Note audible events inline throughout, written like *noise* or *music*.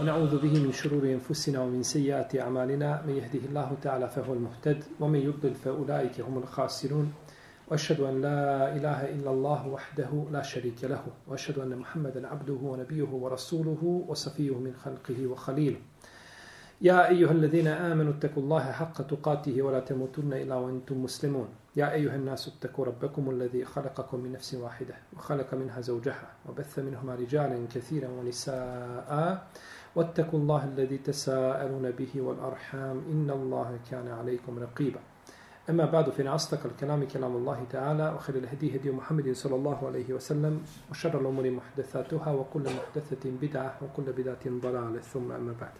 ونعوذ به من شرور أنفسنا ومن سيئات أعمالنا من يهده الله تعالى فهو المهتد ومن يضلل فأولئك هم الخاسرون وأشهد أن لا إله إلا الله وحده لا شريك له وأشهد أن محمدا عبده ونبيه ورسوله وصفيه من خلقه وخليله. يا أيها الذين آمنوا اتقوا الله حق تقاته ولا تموتن إلا وأنتم مسلمون. يا أيها الناس اتقوا ربكم الذي خلقكم من نفس واحدة وخلق منها زوجها وبث منهما رجالا كثيرا ونساء. واتقوا الله الذي تساءلون به والأرحام إن الله كان عليكم رقيبا. أما بعد فإن أصدق الكلام كلام الله تعالى وخير الهدي هدي محمد صلى الله عليه وسلم وشر الأمور محدثاتها وكل محدثة بدعة وكل بدعة ضلالة. ثم أما بعد.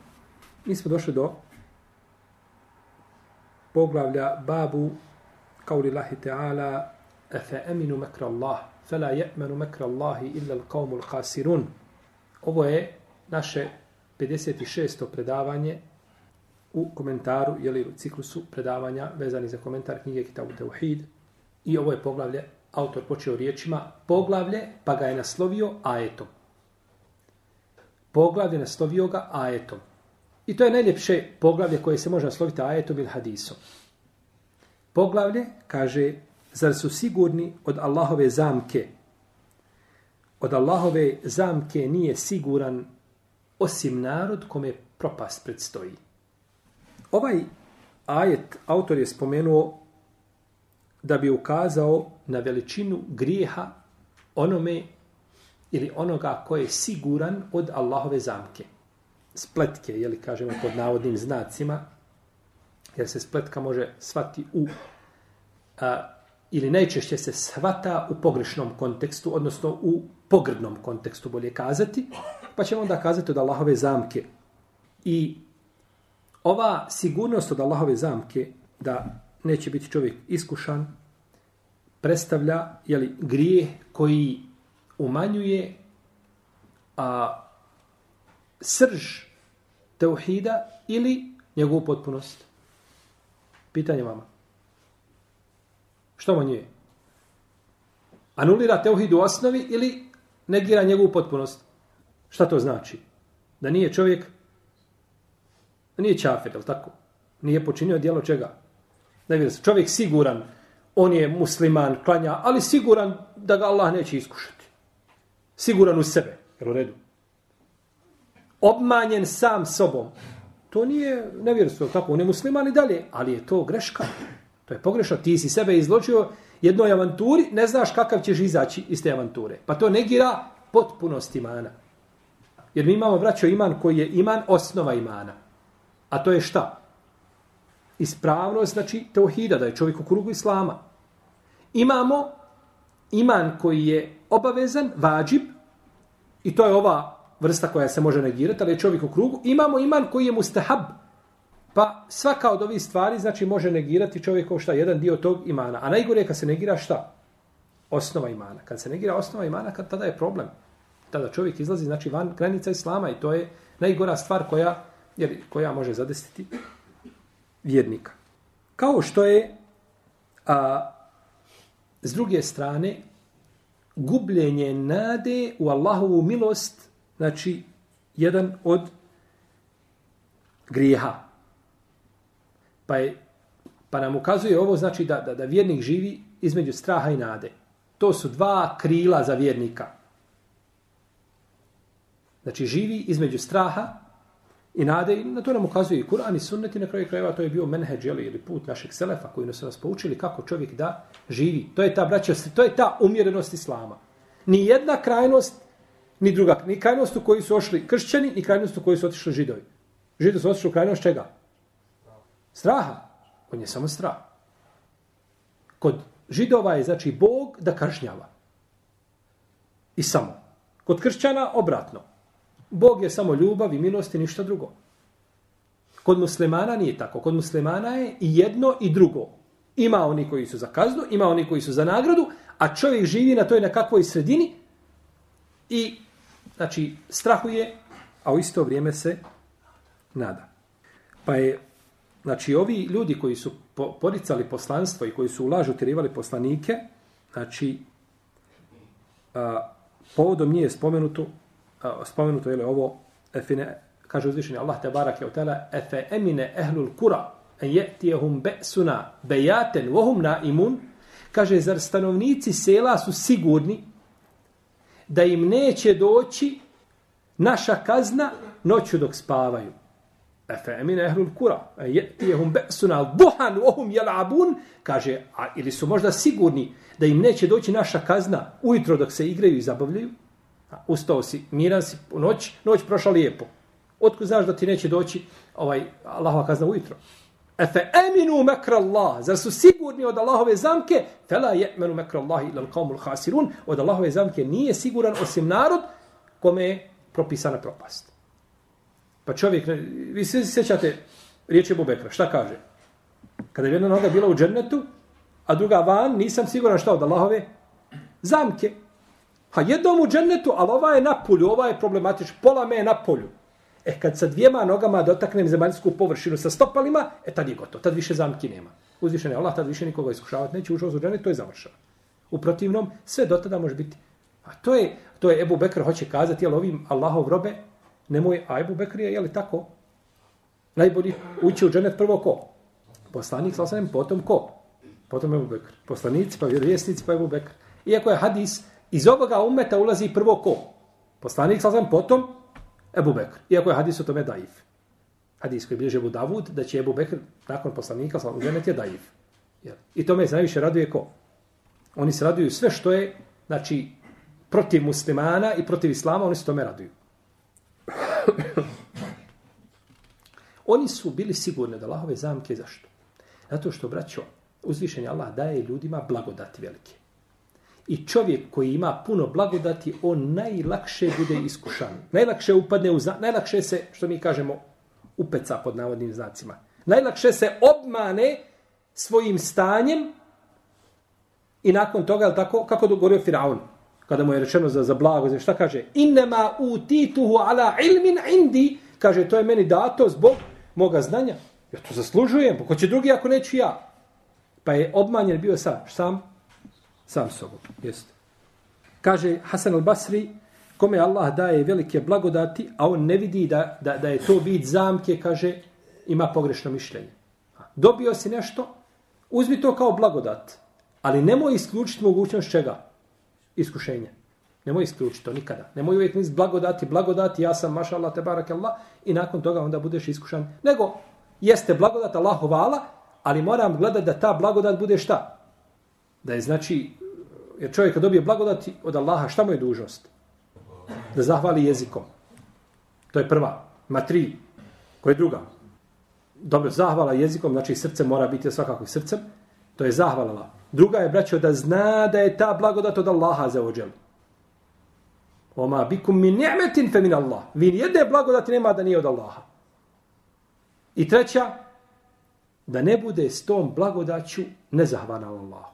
Mi smo došli do poglavlja babu kauli Allahi Teala Efe eminu mekra Allah? Fela je'menu mekra Allahi illa l'kaumu l'kasirun Ovo je naše 56. predavanje u komentaru, jeli u ciklusu predavanja vezani za komentar knjige Kitabu Teuhid. I ovo je poglavlje, autor počeo riječima, poglavlje, pa ga je naslovio ajetom. Poglavlje naslovio ga ajetom. I to je najljepše poglavlje koje se može nasloviti ajetom ili hadisom. Poglavlje kaže, zar su sigurni od Allahove zamke? Od Allahove zamke nije siguran osim narod kome propast predstoji. Ovaj ajet autor je spomenuo da bi ukazao na veličinu grijeha onome ili onoga ko je siguran od Allahove zamke spletke, jeli kažemo pod navodnim znacima, jer se spletka može svati u, a, ili najčešće se svata u pogrešnom kontekstu, odnosno u pogrdnom kontekstu, bolje kazati, pa ćemo onda kazati od Allahove zamke. I ova sigurnost od Allahove zamke, da neće biti čovjek iskušan, predstavlja jeli, grijeh koji umanjuje a, srž teuhida ili njegovu potpunost? Pitanje vama. Što manjuje? Anulira teuhid u osnovi ili negira njegovu potpunost? Šta to znači? Da nije čovjek, da nije čafir, ali tako? Nije počinio dijelo čega? Da je čovjek siguran, on je musliman, klanja, ali siguran da ga Allah neće iskušati. Siguran u sebe, jel u redu? obmanjen sam sobom. To nije nevjerstvo, tako, on je musliman i dalje, ali je to greška. To je pogrešno. Ti si sebe izločio jednoj avanturi, ne znaš kakav ćeš izaći iz te avanture. Pa to negira potpunost imana. Jer mi imamo, vraćao iman koji je iman osnova imana. A to je šta? Ispravnost, znači, teohida, da je čovjek u krugu islama. Imamo iman koji je obavezan, vađib, i to je ova vrsta koja se može negirati, ali je čovjek u krugu. Imamo iman koji je mustahab. Pa svaka od ovih stvari znači može negirati čovjekov šta? Jedan dio tog imana. A najgore je kad se negira šta? Osnova imana. Kad se negira osnova imana, kad tada je problem. Tada čovjek izlazi znači van granica islama i to je najgora stvar koja, jer, koja može zadesiti vjernika. Kao što je a, s druge strane gubljenje nade u Allahovu milost znači, jedan od grijeha. Pa, je, pa nam ukazuje ovo, znači, da, da, da vjernik živi između straha i nade. To su dva krila za vjernika. Znači, živi između straha i nade. I na to nam ukazuje i Kur'an i sunnet i na kraju krajeva to je bio menheđ ili put našeg selefa koji nas nas poučili kako čovjek da živi. To je ta, braća, to je ta umjerenost Islama. Ni jedna krajnost ni druga, ni krajnost u koji su ošli kršćani, ni krajnost u koji su otišli židovi. Židovi su otišli u krajnost čega? Straha. On je samo strah. Kod židova je znači Bog da kažnjava. I samo. Kod kršćana obratno. Bog je samo ljubav i milost i ništa drugo. Kod muslimana nije tako. Kod muslimana je i jedno i drugo. Ima oni koji su za kaznu, ima oni koji su za nagradu, a čovjek živi na toj nekakvoj sredini i znači strahuje, a u isto vrijeme se nada. Pa je, znači ovi ljudi koji su poricali poslanstvo i koji su u lažu poslanike, znači a, povodom nije spomenuto, a, spomenuto je ovo, efine, kaže uzvišeni Allah te barak je utala, efe emine ehlul kura, en je'tijehum be'suna bejaten vohum na kaže, zar stanovnici sela su sigurni da im neće doći naša kazna noću dok spavaju. Efe emine ehlul kura, en je'tijehum be'suna duhan vohum jelabun, kaže, a ili su možda sigurni da im neće doći naša kazna ujutro dok se igraju i zabavljaju, ustao si, miran si, noć, noć prošla lijepo. Otko znaš da ti neće doći ovaj Allahova kazna ujutro? Efe eminu mekra Allah. Zar su sigurni od Allahove zamke? Fela je eminu mekra Allah ilal l'kaumul hasirun. Od Allahove zamke nije siguran osim narod kome je propisana propast. Pa čovjek, vi se sjećate riječi Bubekra, šta kaže? Kada je jedna noga bila u džennetu, a druga van, nisam siguran šta od Allahove zamke. Ha jednom u džennetu, ali ova je na polju, ova je problematična, pola me je na polju. E kad sa dvijema nogama dotaknem zemaljsku površinu sa stopalima, e tad je gotovo, tad više zamki nema. Uzvišen je Allah, tad više nikoga iskušavati neće, ušao u džennet, to je završeno. U protivnom, sve do tada može biti. A to je, to je Ebu Bekr hoće kazati, jel ovim Allahov robe, nemoj, a Ebu Bekr je, jel li tako? Najbolji ući u džennet prvo ko? Poslanik, sa potom ko? Potom Ebu Bekr. Poslanici, pa vjerovjesnici, pa Ebu Bekr. Iako je hadis, Iz ovoga umeta ulazi prvo ko? Poslanik sa sam potom Ebu Bekr. Iako je hadis o tome daif. Hadis koji bliže Ebu Davud, da će Ebu Bekr nakon poslanika sa umet je daif. I tome se najviše raduje ko? Oni se raduju sve što je znači, protiv muslimana i protiv islama, oni se tome raduju. *coughs* oni su bili sigurni da Allahove zamke zašto? Zato što, braćo, uzvišenje Allah daje ljudima blagodati velike. I čovjek koji ima puno blagodati, on najlakše bude iskušan. Najlakše upadne u zna, najlakše se, što mi kažemo, upeca pod navodnim znacima. Najlakše se obmane svojim stanjem i nakon toga, je tako, kako dogorio Firaun, kada mu je rečeno za, za blago, znači šta kaže? Innema utituhu ala ilmin indi, kaže, to je meni dato zbog moga znanja. Ja to zaslužujem, pa ko će drugi ako neću ja? Pa je obmanjen bio sam, sam sam sobom. Jest. Kaže Hasan al-Basri, kome Allah daje velike blagodati, a on ne vidi da, da, da je to bit zamke, kaže, ima pogrešno mišljenje. Dobio si nešto, uzmi to kao blagodat, ali nemoj isključiti mogućnost čega? Iskušenja. Nemoj isključiti to nikada. Nemoj uvijek misliti blagodati, blagodati, ja sam, maša Allah, tebarak Allah, i nakon toga onda budeš iskušan. Nego, jeste blagodat, Allah hovala, ali moram gledati da ta blagodat bude šta? Da je znači Jer čovjek kad dobije blagodati od Allaha, šta mu je dužnost? Da zahvali jezikom. To je prva. Ma tri. Koja je druga? Dobro, zahvala jezikom, znači srce mora biti svakako srcem. To je zahvala Druga je, braćo, da zna da je ta blagodat od Allaha za ođel. Oma bikum min ni'metin fe min Allah. Vi nijedne blagodati nema da nije od Allaha. I treća, da ne bude s tom blagodaću nezahvalna Allahu.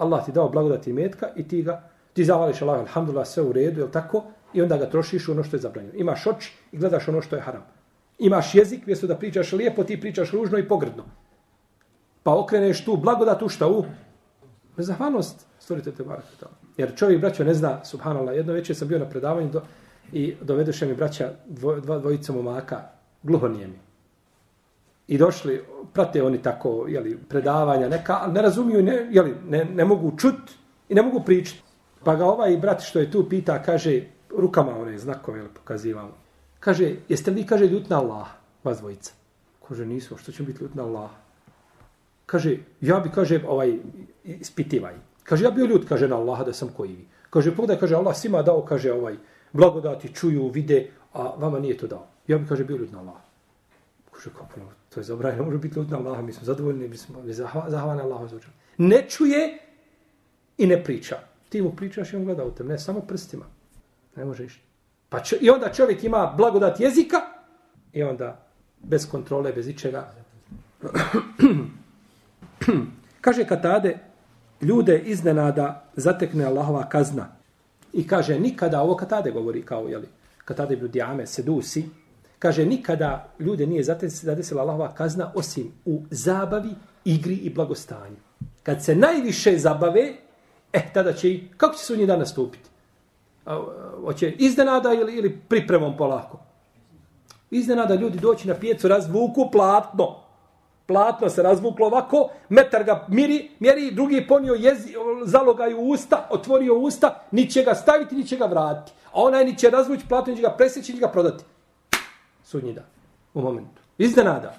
Allah ti dao blagodati metka i ti ga, ti zavališ Allah, alhamdulillah, sve u redu, je tako? I onda ga trošiš ono što je zabranjeno. Imaš oči i gledaš ono što je haram. Imaš jezik, mjesto da pričaš lijepo, ti pričaš ružno i pogrdno. Pa okreneš tu blagodat u šta u? Nezahvalnost, stvorite te barak. Jer čovjek, braćo, ne zna, subhanallah, jedno večer sam bio na predavanju do, i dovedoše mi braća dvo, dva dvojica momaka, gluhonijemi. I došli, prate oni tako, jeli, predavanja neka, ali ne razumiju, ne, jeli, ne, ne mogu čut i ne mogu pričati. Pa ga ovaj brat što je tu pita, kaže, rukama one znakove jeli, pokazivamo. Kaže, jeste li, kaže, ljut na Allah, vas dvojica? Kaže, nisu, što će biti ljut na Allah? Kaže, ja bi, kaže, ovaj, ispitivaj. Kaže, ja bio ljut, kaže, na Allaha da sam koji vi. Kaže, pogledaj, kaže, Allah svima dao, kaže, ovaj, blagodati, čuju, vide, a vama nije to dao. Ja bi, kaže, bio ljut na Allaha. Kaže, kako, to je zabranjeno, može biti ljudna Allaha, mi smo zadovoljni, mi smo zahvalni Allahu za. Ne čuje i ne priča. Ti mu pričaš i on gleda u tem, ne samo prstima. Ne može išta. Pa čo, I onda čovjek ima blagodat jezika i onda bez kontrole, bez ičega. *clears throat* kaže Katade, ljude iznenada zatekne Allahova kazna. I kaže, nikada, ovo Katade govori kao, jeli, Katade ibn ame, sedusi, Kaže, nikada ljude nije zadesila Allahova kazna osim u zabavi, igri i blagostanju. Kad se najviše zabave, eh, tada će i, kako će se dan nastupiti? danas stupiti? Hoće iznenada ili, ili pripremom polako? Iznenada ljudi doći na pijecu, razvuku platno. Platno se razvuklo ovako, metar ga miri, mjeri, drugi ponio jezi, zalogaju usta, otvorio usta, ni će ga staviti, ni će ga vratiti. A onaj ni će razvući platno, ni će ga presjeći, ni će ga prodati. Sudnji dan, u momentu. Iznenada.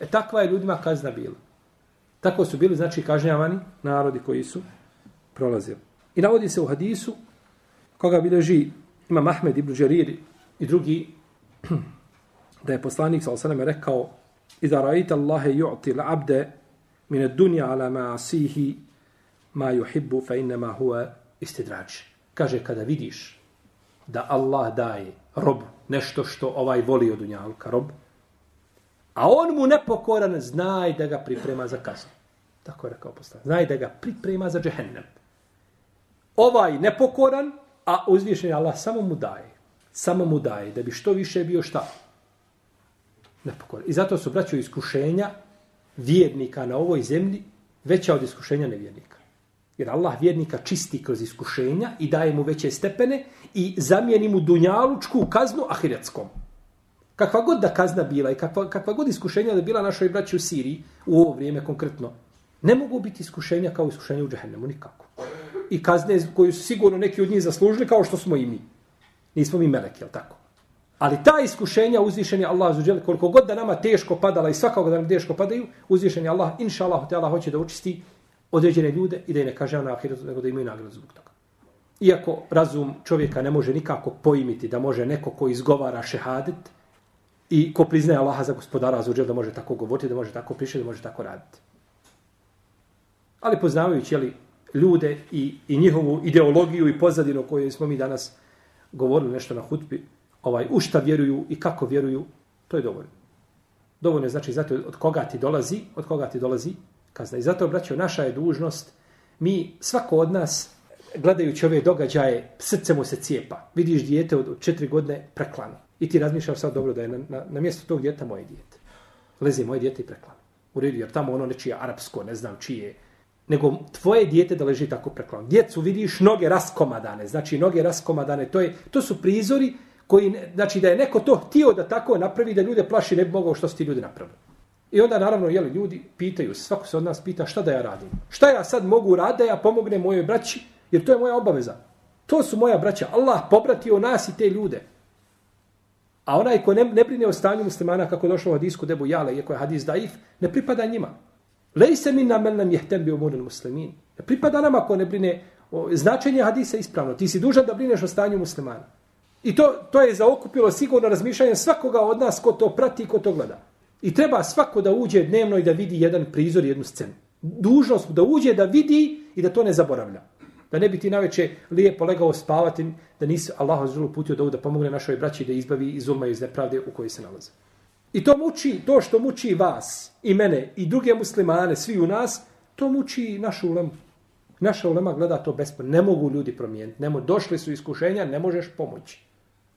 E takva je ljudima kazna bila. Tako su bili, znači, kažnjavani narodi koji su prolazili. I navodi se u hadisu, koga bileži ima Mahmed ibn Đerir i drugi, *clears throat* da je poslanik sa osaname rekao, Iza rajita Allahe ju'ti l'abde mine dunja ala ma'asihi ma yuhibbu fa innama huwa istidraj. Kaže, kada vidiš da Allah daje rob nešto što ovaj voli od dunjalka, rob, a on mu nepokoran, znaj da ga priprema za kaznu. Tako je rekao poslanik. Znaj da ga priprema za džehennem. Ovaj nepokoran, a uzvišen Allah samo mu daje. Samo mu daje, da bi što više bio šta? Nepokoran. I zato su braćo iskušenja vjernika na ovoj zemlji veća od iskušenja nevjernika. Jer Allah vjernika čisti kroz iskušenja i daje mu veće stepene i zamijeni mu dunjalučku kaznu ahiretskom. Kakva god da kazna bila i kakva, kakva god iskušenja da bila našoj braći u Siriji u ovo vrijeme konkretno, ne mogu biti iskušenja kao iskušenja u džehennemu, nikako i kazne koju su sigurno neki od njih zaslužili kao što smo i mi. Nismo mi meleki, jel tako? Ali ta iskušenja uzvišen je Allah zuđeli, koliko god da nama teško padala i svakog da nam teško padaju, uzvišen je Allah, inša Allah hoće da učisti određene ljude i da je ne kaže na ahiretu, nego da imaju nagradu zbog toga. Iako razum čovjeka ne može nikako poimiti da može neko ko izgovara šehadet i ko priznaje Allaha za gospodara zuđeli da može tako govoriti, da može tako prišati, da može tako raditi. Ali poznavajući, jeli, ljude i, i njihovu ideologiju i pozadinu o kojoj smo mi danas govorili nešto na hutbi, ovaj, u šta vjeruju i kako vjeruju, to je dovoljno. Dovoljno je znači zato od koga ti dolazi, od koga ti dolazi kazna. I zato, braćo, naša je dužnost, mi, svako od nas, gledajući ove događaje, srce mu se cijepa. Vidiš dijete od četiri godine preklano. I ti razmišljaš sad dobro da je na, na, na mjestu tog djeta moje dijete. Lezi moje dijete i preklano. U redu, jer tamo ono nečije arapsko, ne znam čije, nego tvoje dijete da leži tako preklano. Djecu vidiš noge raskomadane, znači noge raskomadane, to, je, to su prizori koji, znači da je neko to htio da tako napravi, da ljude plaši, ne bi mogao što su ti ljudi napravili. I onda naravno, jeli, ljudi pitaju, svako se od nas pita šta da ja radim. Šta ja sad mogu raditi da ja pomognem mojoj braći, jer to je moja obaveza. To su moja braća. Allah pobratio nas i te ljude. A onaj ko ne, ne brine o stanju muslimana, kako došlo u hadisku debu jale, iako je hadis daif, ne pripada njima. Lejse min na nam jehtem bi umuril muslimin. Ne pripada nama ko ne brine o značenje hadisa ispravno. Ti si dužan da brineš o stanju muslimana. I to, to je zaokupilo sigurno razmišljanje svakoga od nas ko to prati i ko to gleda. I treba svako da uđe dnevno i da vidi jedan prizor, jednu scenu. Dužnost da uđe, da vidi i da to ne zaboravlja. Da ne bi ti naveče lijepo legao spavati, da nisi Allah zulu putio da, da pomogne našoj braći da izbavi iz uma i iz nepravde u kojoj se nalaze. I to muči, to što muči vas i mene i druge muslimane, svi u nas, to muči našu ulemu. Naša ulema gleda to bespredno. Ne mogu ljudi promijeniti. Nemo, došli su iskušenja, ne možeš pomoći.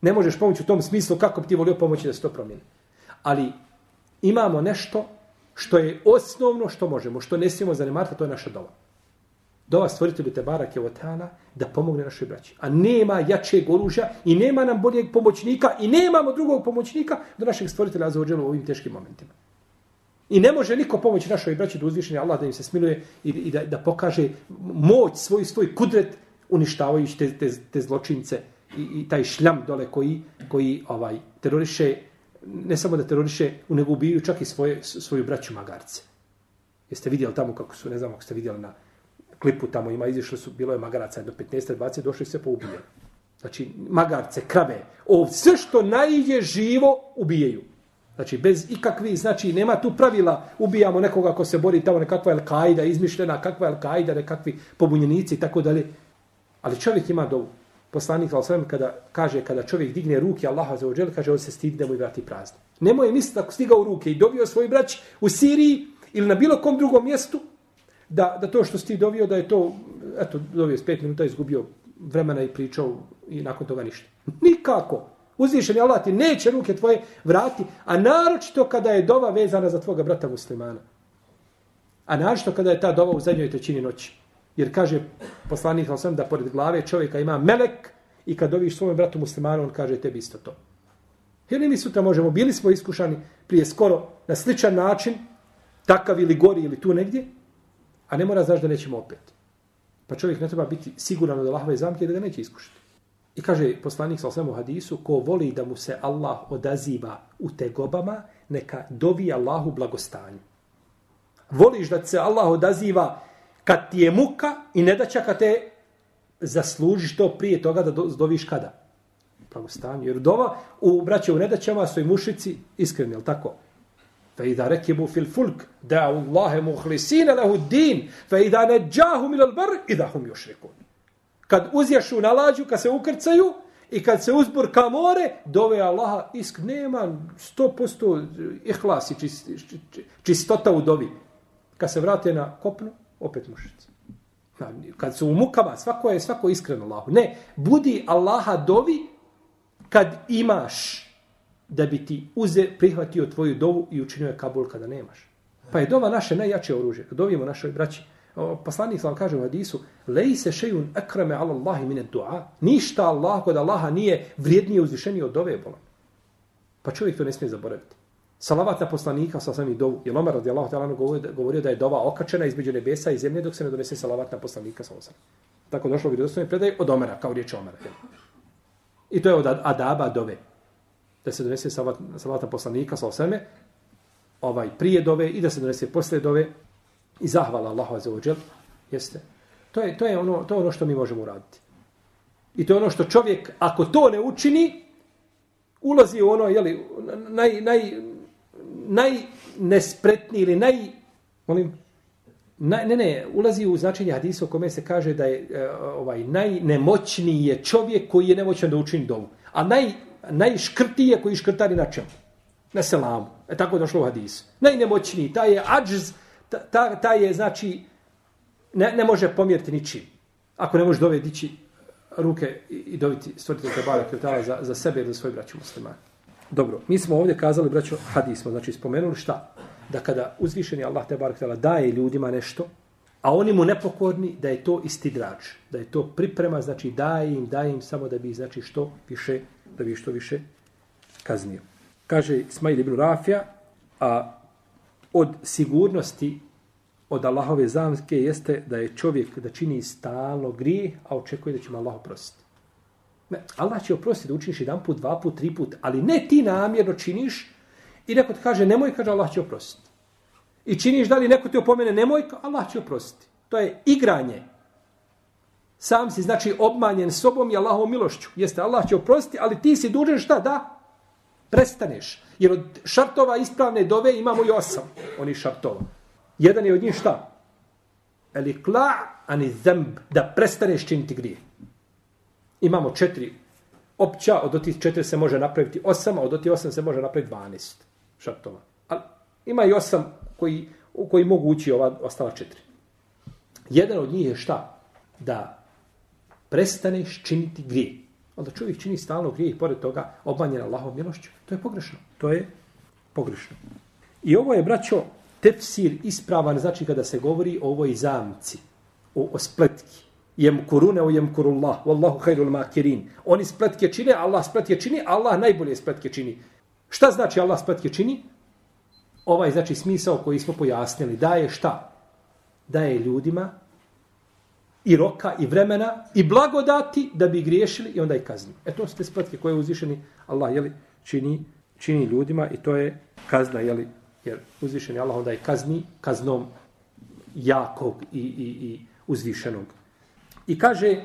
Ne možeš pomoći u tom smislu kako bi ti volio pomoći da se to promijeni. Ali imamo nešto što je osnovno što možemo, što ne smijemo zanemariti, to je naša dova dova stvoritelju te barake otana da pomogne našoj braći. A nema jačeg oružja i nema nam boljeg pomoćnika i nemamo drugog pomoćnika do našeg stvoritelja za u ovim teškim momentima. I ne može niko pomoći našoj braći da uzvišeni Allah da im se smiluje i, i da, da pokaže moć svoj svoj kudret uništavajući te, te, te zločince i, i taj šljam dole koji, koji ovaj teroriše ne samo da teroriše, nego ubijaju čak i svoje, svoju braću magarce. Jeste vidjeli tamo kako su, ne znam ako ste vidjeli na, klipu tamo ima, izišli su, bilo je magaraca do 15-20, došli se po ubijaju. Znači, magarce, krave, ov, sve što najde živo, ubijaju. Znači, bez ikakvih, znači, nema tu pravila, ubijamo nekoga ko se bori tamo, nekakva Al-Qaida, izmišljena, kakva Al-Qaida, nekakvi pobunjenici i tako dalje. Ali čovjek ima dovu. Poslanik al kada kaže kada čovjek digne ruke Allaha za ođel, kaže on se stidi da mu vrati prazno. Nemoj misliti ako stigao u ruke i dobio svoj brać u Siriji ili na bilo kom drugom mjestu, da, da to što si ti dovio, da je to, eto, dovio s pet minuta, izgubio vremena i pričao i nakon toga ništa. Nikako. Uzvišen je Allah ti neće ruke tvoje vrati, a naročito kada je dova vezana za tvoga brata muslimana. A naročito kada je ta dova u zadnjoj trećini noći. Jer kaže poslanik sam da pored glave čovjeka ima melek i kad doviš svome bratu muslimanu, on kaže tebi isto to. Jer mi sutra možemo, bili smo iskušani prije skoro na sličan način, takav ili gori ili tu negdje, a ne mora znaš da nećemo opet. Pa čovjek ne treba biti siguran od Allahove zamke da ga neće iskušati. I kaže poslanik sa u hadisu, ko voli da mu se Allah odaziva u tegobama, neka dovi Allahu blagostanju. Voliš da se Allah odaziva kad ti je muka i ne da čeka te zaslužiš to prije toga da doviš kada? Pravostanju. Jer dova u braće u nedaćama su i mušici iskreni, je tako? Fa idha rekibu fil fulk, da'u Allahe muhlisina lehu din, fa idha neđahu milal bar, idha hum još rekun. Kad uzješu na lađu, kad se ukrcaju, i kad se uzbur ka more, dove Allaha isk, nema sto posto ihlas i čist, čistota u dovi. Kad se vrate na kopnu, opet mušice. Kad su u mukama, svako je svako iskreno Allahu. Ne, budi Allaha dovi kad imaš da bi ti uze prihvatio tvoju dovu i učinio je kabul kada nemaš. Pa je dova naše najjače oružje. Kad dovijemo našoj braći, poslanik sam kaže u hadisu, lej se šejun akrame ala Allahi mine dua. Ništa Allah kod Allaha nije vrijednije uzvišenije od dove bolan. Pa čovjek to ne smije zaboraviti. Salavat na poslanika sa samim dovu. Jer Omer radijallahu ta'ala govorio da je dova okačena između nebesa i zemlje dok se ne donese salavat na poslanika sa osam. Tako došlo u vjerodostojnoj predaj od Omera, kao riječ Omera. I to je od adaba dove. Da se donese salavat, salavat na poslanika sa osame, ovaj prije dove i da se donese poslije dove i zahvala Allahu za ođel. Jeste. To je, to, je ono, to je ono što mi možemo uraditi. I to je ono što čovjek, ako to ne učini, ulazi u ono, jeli, naj, naj, najnespretniji ili naj... Molim, Na, ne, ne, ulazi u značenje hadisa u kome se kaže da je e, ovaj najnemoćniji je čovjek koji je nemoćan da učini dovu. A naj, najškrtiji je koji škrtari na čemu? Na selamu. E tako je došlo u hadisu. Najnemoćniji, taj je ađz, taj ta, ta je, znači, ne, ne može pomjeriti ničim. Ako ne može dovedići ruke i, i dobiti stvoriti te bare za, za sebe ili za svoj braću muslimani. Dobro, mi smo ovdje kazali, braćo, hadis smo, znači spomenuli šta? Da kada uzvišeni Allah te barak tala daje ljudima nešto, a oni mu nepokorni, da je to istidrač, da je to priprema, znači daje im, daje im samo da bi, znači, što više, da bi što više kaznio. Kaže Ismail ibn Rafija, a od sigurnosti od Allahove zamske jeste da je čovjek da čini stalno grije, a očekuje da će mu Allah oprostiti. Ne, Allah će oprostiti da učiniš jedan put, dva put, tri put, ali ne ti namjerno činiš i neko ti kaže nemoj, kaže Allah će oprostiti. I činiš da li neko ti opomene nemoj, Allah će oprostiti. To je igranje. Sam si znači obmanjen sobom i Allahovom milošću. Jeste, Allah će oprostiti, ali ti si dužan šta? Da, prestaneš. Jer od šartova ispravne dove imamo i osam. Oni šartova. Jedan je od njih šta? Eli kla ani zemb. Da prestaneš činiti grije imamo četiri opća, od otih četiri se može napraviti osam, a od otih osam se može napraviti dvanest šartova. Ali ima i osam koji, u koji mogu ući ova ostala četiri. Jedan od njih je šta? Da prestaneš činiti grije. Onda čovjek čini stalno grije i pored toga obmanjen Allahom milošću. To je pogrešno. To je pogrešno. I ovo je, braćo, tefsir ispravan, znači kada se govori o ovoj zamci, o, o spletki jemkurune u jemkurullah, wallahu khairul makirin. Oni spletke čine, Allah spletke čini, Allah najbolje spletke čini. Šta znači Allah spletke čini? Ovaj znači smisao koji smo pojasnili. Daje šta? Daje ljudima i roka i vremena i blagodati da bi griješili i onda i kazni. E to su te spletke koje uzvišeni Allah jeli, čini, čini ljudima i to je kazna, jeli, jer uzvišeni Allah onda i kazni kaznom jakog i, i, i uzvišenog. I kaže,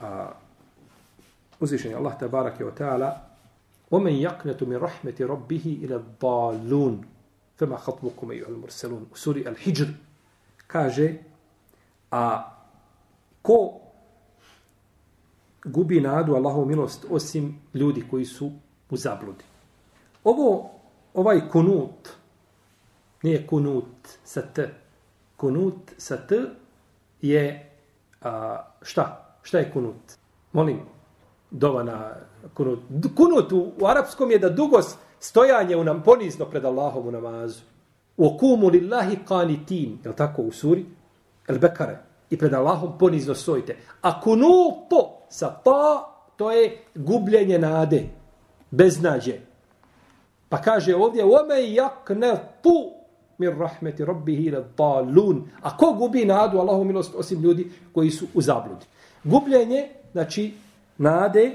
a, uzvišenje Allah tabarak je o ta'ala, ومن يقنط من رحمة ربه إلى الضالون فما خطبكم أيها المرسلون سوري الحجر kaže a ko gubi nadu Allahovu milost osim ljudi koji su u zabludi. Ovo, ovaj kunut, nije kunut sa t, kunut sa t je a, šta? Šta je kunut? Molim, dova na kunut. Kunut u, u arapskom je da dugo stojanje u nam ponizno pred Allahom u namazu. U okumu lillahi qanitin, je tako u suri? El Bekare. I pred Allahom ponizno stojite. A kunuto sa ta, to je gubljenje nade. Beznađe. Pa kaže ovdje, ome jakne tu min rahmeti rabbihi le. A ko gubi nadu Allahu milost osim ljudi koji su u zabludi? Gubljenje, znači, nade,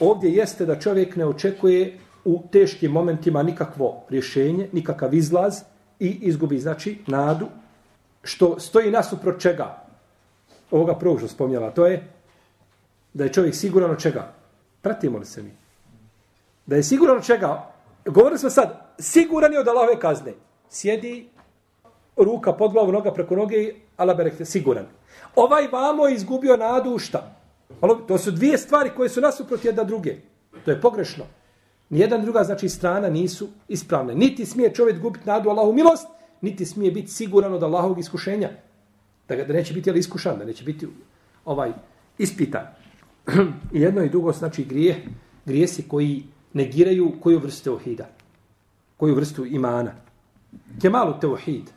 ovdje jeste da čovjek ne očekuje u teškim momentima nikakvo rješenje, nikakav izlaz i izgubi, znači, nadu, što stoji nasuprot čega? Ovoga prvog što spomnjala, to je da je čovjek siguran od čega? Pratimo li se mi? Da je siguran od čega? Govorili smo sad, siguran je od Allahove kazne. Sjedi, ruka pod glavu, noga preko noge, ala berekte, siguran. Ovaj vamo je izgubio nadu u šta? To su dvije stvari koje su nasuprot jedna druge. To je pogrešno. Nijedan druga, znači, strana nisu ispravne. Niti smije čovjek gubiti nadu Allahu milost, niti smije biti siguran od Allahovog iskušenja. Da, ga, da neće biti ali iskušan, da neće biti ovaj ispitan. I *clears throat* jedno i drugo, znači, grije, grijesi koji negiraju koju vrstu ohida, Koju vrstu imana. Kemalu teohid.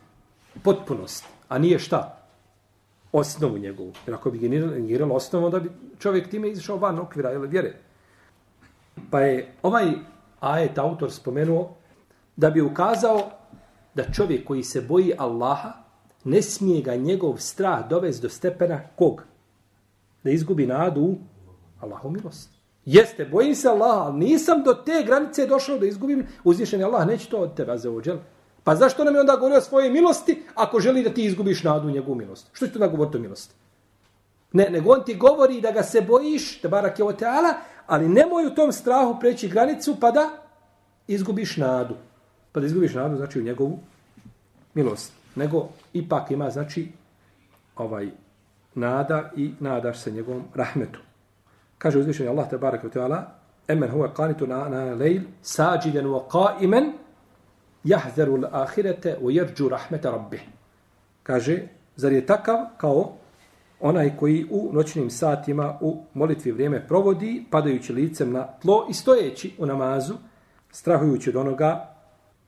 Potpunost. A nije šta? Osnovu njegovu. Jer ako bi negiralo osnovu, onda bi čovjek time izašao van okvira ili vjere. Pa je ovaj ajet autor spomenuo da bi ukazao da čovjek koji se boji Allaha ne smije ga njegov strah dovesti do stepena kog? Da izgubi nadu u Allahu milost. Jeste, bojim se Allaha, ali nisam do te granice došao da izgubim uzvišenje Allah, neće to od tebe, za ođel. Pa zašto nam je onda govorio o svojoj milosti ako želi da ti izgubiš nadu u njegovu milost? Što će to da govoriti o milosti? Ne, nego on ti govori da ga se bojiš, da barak je oteala, ali nemoj u tom strahu preći granicu pa da izgubiš nadu. Pa da izgubiš nadu znači u njegovu milost. Nego ipak ima znači ovaj nada i nadaš se njegovom rahmetu. Kaže uzvišenje Allah te barak je oteala, Emen huwa qanitun na, na lejl sađiden wa qaimen jahzeru l'ahirete wa jerđu rahmeta rabbih. Kaže, zar je takav kao onaj koji u noćnim satima u molitvi vrijeme provodi, padajući licem na tlo i stojeći u namazu, strahujući od onoga,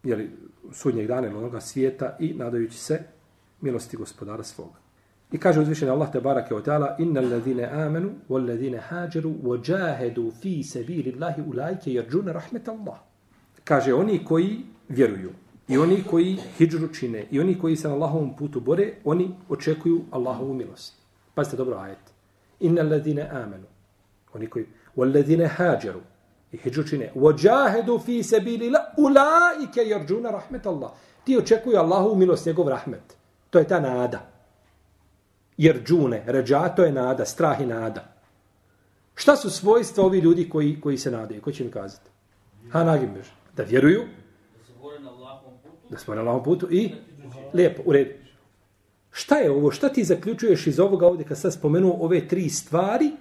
jeli, sudnjeg dana ili onoga svijeta i nadajući se milosti gospodara svoga. I kaže uzvišenje Allah te barake od ta'ala inna alladhine amanu wal ladhine hađeru wa jahedu fi sabili Allahi ulajke jerđune rahmet Allah. Kaže oni koji vjeruju i oni koji hijđru čine i oni koji se na Allahovom putu bore, oni očekuju Allahovu milost. Pazite dobro ajet. Inna alladine amanu. Oni koji Walladine hađeru i hijđru čine Wajahedu fi sabili la ulaike jarđuna rahmet Allah. Ti očekuju Allahovu milost, njegov rahmet. To je ta nada. Jer džune, ređato je nada, strah i nada. Šta su svojstva ovi ljudi koji, koji se nadaju? Ko će mi kazati? Ha, nagim. Da vjeruju. Da smo na lahom putu. I lijepo, u redu. Šta je ovo? Šta ti zaključuješ iz ovoga ovdje kad sam spomenuo ove tri stvari?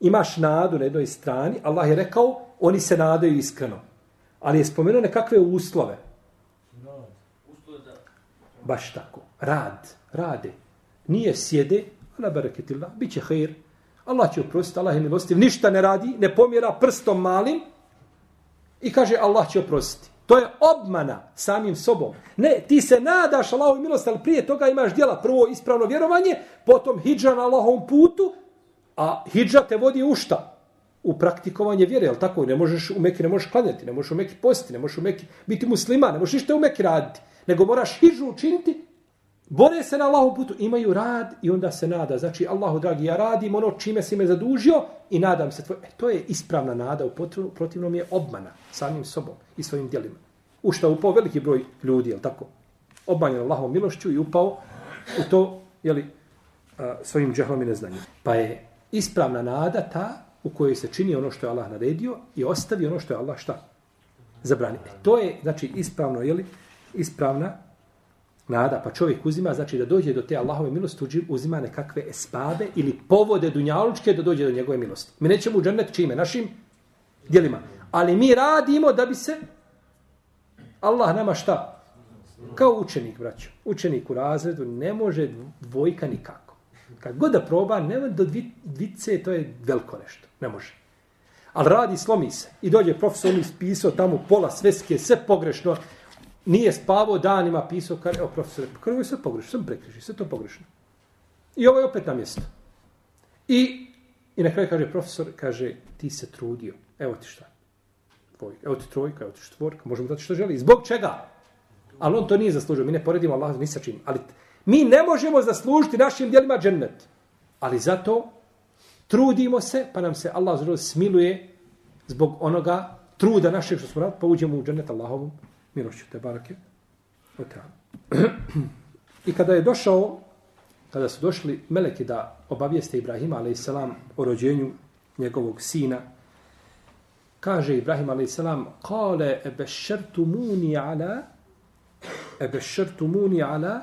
Imaš nadu na jednoj strani. Allah je rekao, oni se nadaju iskreno. Ali je spomenuo nekakve uslove. Baš tako. Rad. Rade nije sjede, ala baraketillah. Biće hajr. Allah će oprostiti, Allah je milostiv, ništa ne radi, ne pomjera prstom malim i kaže Allah će oprostiti. To je obmana samim sobom. Ne, ti se nadaš Allahovi milosti, ali prije toga imaš djela. Prvo ispravno vjerovanje, potom hijđa na Allahovom putu, a hijđa te vodi u šta? U praktikovanje vjere, jel tako? Ne možeš u Meki, ne možeš klanjati, ne možeš u Meki postiti, ne možeš u Meki biti musliman, ne možeš ništa u Meki raditi. Nego moraš hijđu učiniti Bore se na Allahu putu, imaju rad i onda se nada. Znači, Allahu dragi, ja radim ono čime si me zadužio i nadam se tvoj. E, to je ispravna nada, u protivnom je obmana samim sobom i svojim djelima. U što upao veliki broj ljudi, je tako? Obmanjen Allahom milošću i upao u to, jeli, svojim džehlom i neznanjem. Pa je ispravna nada ta u kojoj se čini ono što je Allah naredio i ostavi ono što je Allah šta? Zabranio. E, to je, znači, ispravno, jeli, ispravna nada, pa čovjek uzima, znači da dođe do te Allahove milosti, uzima nekakve esbabe ili povode dunjalučke da dođe do njegove milosti. Mi nećemo u džennet čime, našim dijelima. Ali mi radimo da bi se Allah nama šta? Kao učenik, braćo. Učenik u razredu ne može dvojka nikako. Kad god da proba, ne do dvice, to je veliko nešto. Ne može. Ali radi, slomi se. I dođe profesor, on ispisao tamo pola sveske, sve pogrešno nije spavao danima, pisao, kar, evo profesor, pa kar je sve pogrešno, sam prekriži, sve to pogrešno. I ovo je opet na mjesto. I, I na kraju kaže profesor, kaže, ti se trudio, evo ti šta. Tvojka. Evo ti trojka, evo ti četvorka. Možemo dati što želi. Zbog čega? Ali on to nije zaslužio. Mi ne poredimo Allah ni sa čim. Ali mi ne možemo zaslužiti našim djelima džennet. Ali zato trudimo se, pa nam se Allah smiluje zbog onoga truda našeg što smo radili, pa uđemo u džennet Allahovom milošću. Te barake. *clears throat* I kada je došao, kada su došli meleki da obavijeste Ibrahima, a.s. o rođenju njegovog sina, kaže Ibrahim a.s. Kale ebešertumuni ala ebešertumuni ala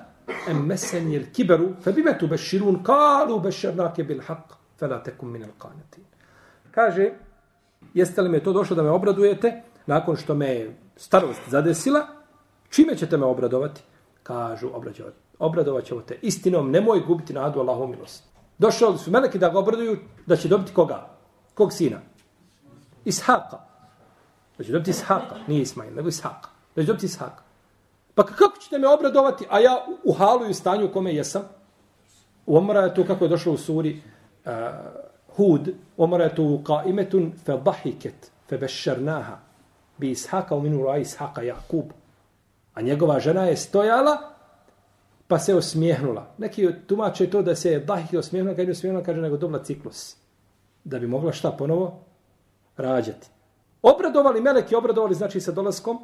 emmeseni il kiberu fe tu beširun kalu bešernake bil haq fe la tekum min al kanetin. Kaže, jeste li me to došlo da me obradujete nakon što me starost zadesila, čime ćete me obradovati? Kažu, obradovati. Obradovat ćemo te istinom, nemoj gubiti nadu Allahom milost. Došao su meleki da ga obraduju da će dobiti koga? Kog sina? Ishaqa. Da će dobiti Ishaqa. Nije Ismail, nego Ishaqa. Da će dobiti Ishaqa. Pa kako ćete me obradovati, a ja u halu i stanju u kome jesam? U omara je to kako je došlo u suri uh, Hud. omara je to u qaimetun fe dahiket fe bešernaha bi Ishaka u minu ra Jakub. A njegova žena je stojala pa se osmijehnula. Neki tumače to da se je dahik osmijehnula, kad je osmijehnula, kaže nego dobila ciklus. Da bi mogla šta ponovo? Rađati. Obradovali meleki, obradovali znači sa dolaskom,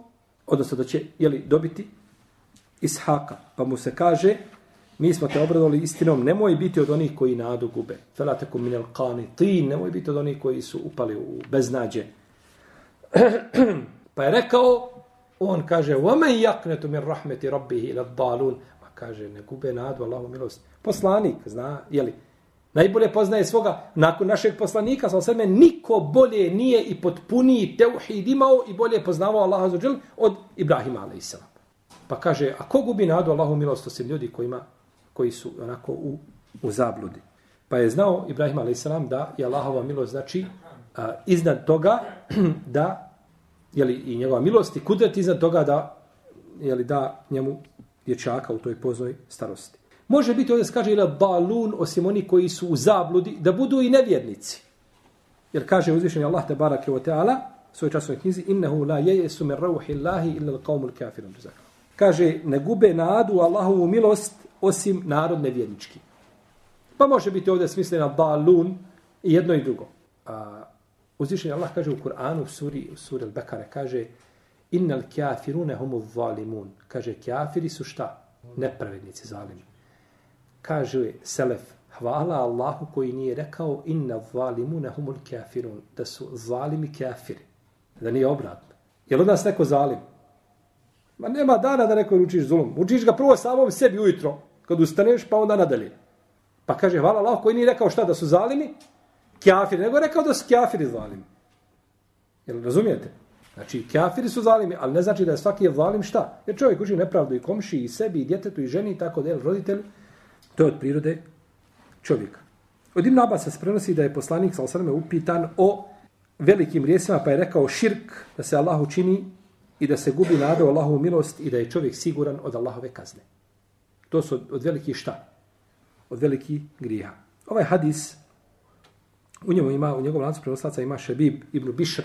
odnosno da će jeli, dobiti ishaka. Pa mu se kaže, mi smo te obradovali istinom, nemoj biti od onih koji nadu gube. Felate minel kani, ti nemoj biti od onih koji su upali u beznađe pa je rekao, on kaže, وَمَنْ يَقْنَتُ مِنْ رَحْمَةِ رَبِّهِ إِلَى الضَّالُونَ kaže, ne gube nadu, Allahovu milost. Poslanik, zna, jeli, najbolje poznaje svoga, nakon našeg poslanika, sa osrme, niko bolje nije i potpuniji teuhid imao i bolje poznavao Allaha za od Ibrahima, a.s. Pa kaže, a ko gubi nadu Allahovu milost, osim ljudi kojima, koji su onako u, u zabludi. Pa je znao Ibrahim a.s. da je Allahova milost znači a, iznad toga *clears throat* da jeli, i njegova milost i kudret iznad toga da jeli, da njemu dječaka u toj poznoj starosti. Može biti ovdje se kaže ili balun osim oni koji su u zabludi, da budu i nevjernici. Jer kaže uzvišenje Allah te barake o teala, svoj časovnoj knjizi, innehu la jejesu min rauhi Allahi illa l'qawmu kafirom. Kaže, ne gube nadu Allahovu milost osim narod nevjernički. Pa može biti ovdje smislena balun i jedno i drugo. A, uzvišenje Allah kaže u Kur'anu, u suri, u suri Al-Bekare, kaže, innal kafirune humu zalimun. Kaže, kafiri su šta? Nepravednici zalimi. Kaže Selef, hvala Allahu koji nije rekao inna zalimune humul kafirun, da su zalimi kafiri. Da nije obratno. Je li od nas neko zalim? Ma nema dana da neko učiš zulum. Učiš ga prvo samom sebi ujutro, kad ustaneš, pa onda nadalje. Pa kaže, hvala Allah koji nije rekao šta da su zalimi, kjafiri, nego je rekao da su kjafiri zalimi. Jel razumijete? Znači, kjafiri su zalimi, ali ne znači da je svaki je zalim šta? Jer čovjek uči nepravdu i komši, i sebi, i djetetu, i ženi, i tako da je roditelj. To je od prirode čovjeka. Od Ibn Abbas se prenosi da je poslanik sa osrame upitan o velikim rijesima, pa je rekao širk da se Allahu čini i da se gubi nada u Allahovu milost i da je čovjek siguran od Allahove kazne. To su od, od velikih šta? Od velikih grija. Ovaj hadis, u njemu ima, u njegovom lancu prenoslaca ima Šebib ibn Bišr,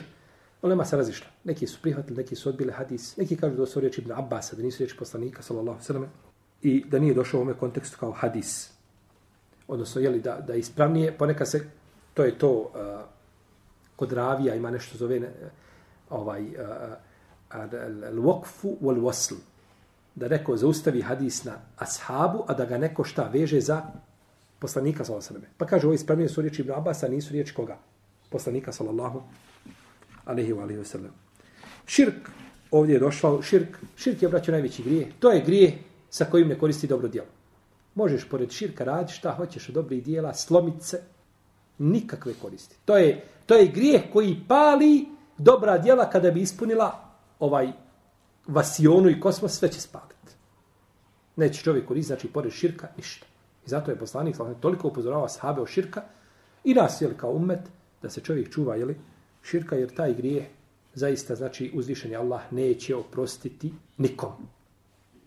Olema se razišla. Neki su prihvatili, neki su odbili hadis. Neki kažu da su riječi Ibn Abbas, da nisu riječi poslanika, sallallahu sallam, i da nije došao u ovome kontekstu kao hadis. Odnosno, jeli, da, da ispravnije, ponekad se, to je to, uh, kod ravija ima nešto zove, uh, ovaj, uh, al-waqfu wal-wasl. Da neko zaustavi hadis na ashabu, a da ga neko šta veže za poslanika, sallallahu alejhi ve sellem. Pa kaže, ovo ispravnije su riječi Ibn Abasa, nisu riječi koga? Poslanika, sallallahu alejhi ve alihi ve sellem. Širk, ovdje je došao, širk, širk je obraćao najveći grije. To je grije sa kojim ne koristi dobro djelo. Možeš pored širka raditi šta hoćeš od dobrih dijela, slomiti se, nikakve koristi. To je, to je grijeh koji pali dobra djela kada bi ispunila ovaj vasionu i kosmos, sve će spaliti. Neće čovjek koristiti, znači pored širka, ništa. I zato je poslanik toliko upozorava sahabe o širka i nas, jel, kao umet, da se čovjek čuva, jel, širka, jer taj grijeh zaista, znači, uzvišeni Allah neće oprostiti nikom.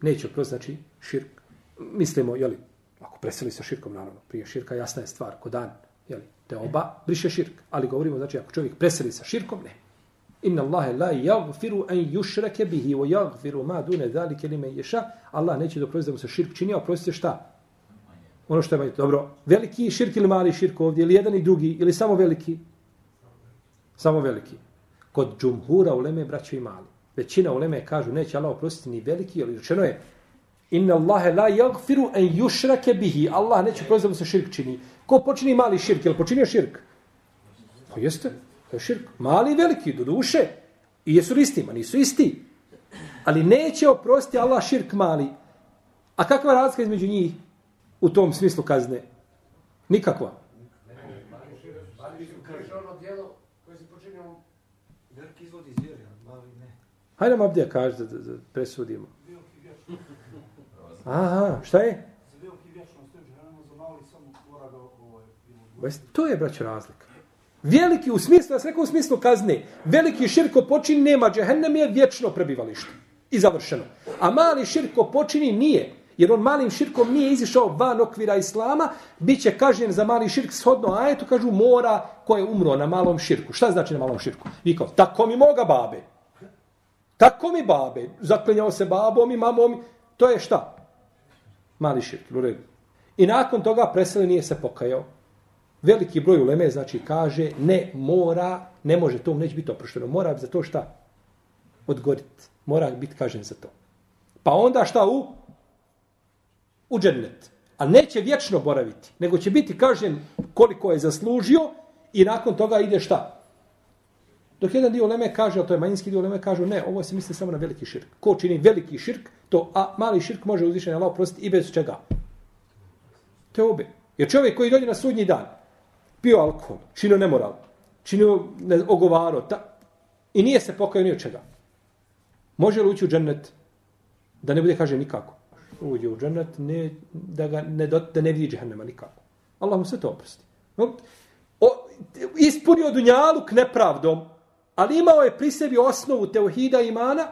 Neće oprostiti, znači, širk. Mislimo, jeli, ako preseli sa širkom, naravno, prije širka jasna je stvar, ko dan, jeli, te oba briše širk. Ali govorimo, znači, ako čovjek preseli sa širkom, ne. Inna Allahe la yagfiru an yushrake bihi wa yagfiru ma dune dhalike li yasha. ješa. Allah neće doprostiti da mu se širk čini, a oprostite šta? Ono što je manje. Dobro, veliki širk ili mali širk ovdje, ili jedan i drugi, ili samo veliki? Samo veliki. Kod džumhura uleme braćo i mali. Većina uleme kažu neće Allah oprostiti ni veliki, ali rečeno je Inna Allahe la yagfiru an yushrake bihi. Allah neće oprostiti da mu se širk čini. Ko počini mali širk? Jel počinio širk? Pa jeste. To je širk. Mali i veliki, do duše. I jesu li isti? Ma nisu isti. Ali neće oprostiti Allah širk mali. A kakva razlika između njih u tom smislu kazne? Nikakva. Hajde nam abdija kaži da, da, da presudimo. Aha, šta je? To je, braćo, razlika. Veliki u smislu, ja sam rekao u smislu kazne, veliki širko počini nema džehennem je vječno prebivalište. I završeno. A mali širko počini nije. Jer on malim širkom nije izišao van okvira islama, bit će kažnjen za mali širk shodno ajetu, kažu mora ko je umro na malom širku. Šta znači na malom širku? Vi kao, tako mi moga babe. Tako mi babe. Zaklinjao se babom i mamom. To je šta? Mali širk. I nakon toga preseli nije se pokajao veliki broj uleme znači kaže ne mora, ne može to neće biti oprošteno. Mora za to šta? Odgoriti. Mora biti kažen za to. Pa onda šta u? U džennet. A neće vječno boraviti, nego će biti kažen koliko je zaslužio i nakon toga ide šta? Dok jedan dio Leme kaže, a to je manjinski dio Leme, kaže ne, ovo se misli samo na veliki širk. Ko čini veliki širk, to a mali širk može uzvišen Allah prostiti i bez čega? To je obe. Jer čovjek koji dođe na sudnji dan, pio alkohol, činio nemoral, činio ne, ogovaro, ta, i nije se pokajao ni od čega. Može li ući u džennet da ne bude kaže nikako? Uđe u džennet ne, da, ga ne, da ne vidi džehennema nikako. Allah mu sve to oprosti. O, ispunio dunjaluk nepravdom, ali imao je pri sebi osnovu teohida imana,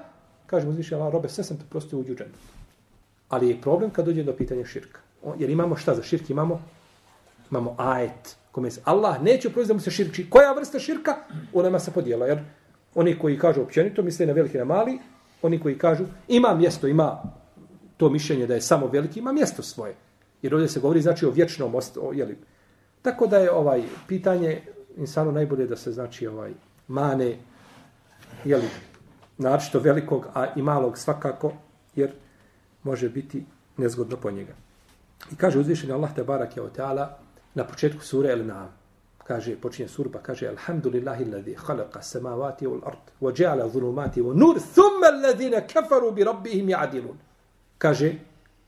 kaže mu zviše Allah, robe, sve sam te prostio uđu u džennet. Ali je problem kad dođe do pitanja širka. Jer imamo šta za širk? Imamo, imamo ajet kome se Allah neće proizvesti da mu se širči. Koja vrsta širka? Ona se podijela. Jer oni koji kažu općenito, misle na veliki na mali, oni koji kažu ima mjesto, ima to mišljenje da je samo veliki, ima mjesto svoje. Jer ovdje se govori znači o vječnom ostu, jeli. Tako da je ovaj pitanje insano najbolje da se znači ovaj mane jeli, naročito velikog, a i malog svakako, jer može biti nezgodno po njega. I kaže uzvišeni Allah te barak je o teala, na početku sure El Naam. Kaže, počinje sura pa kaže Alhamdulillahi alladhi khalaqa samawati wal ard wa ja'ala dhulumati wa nur thumma alladhina kafaru bi rabbihim ya'dilun. Kaže,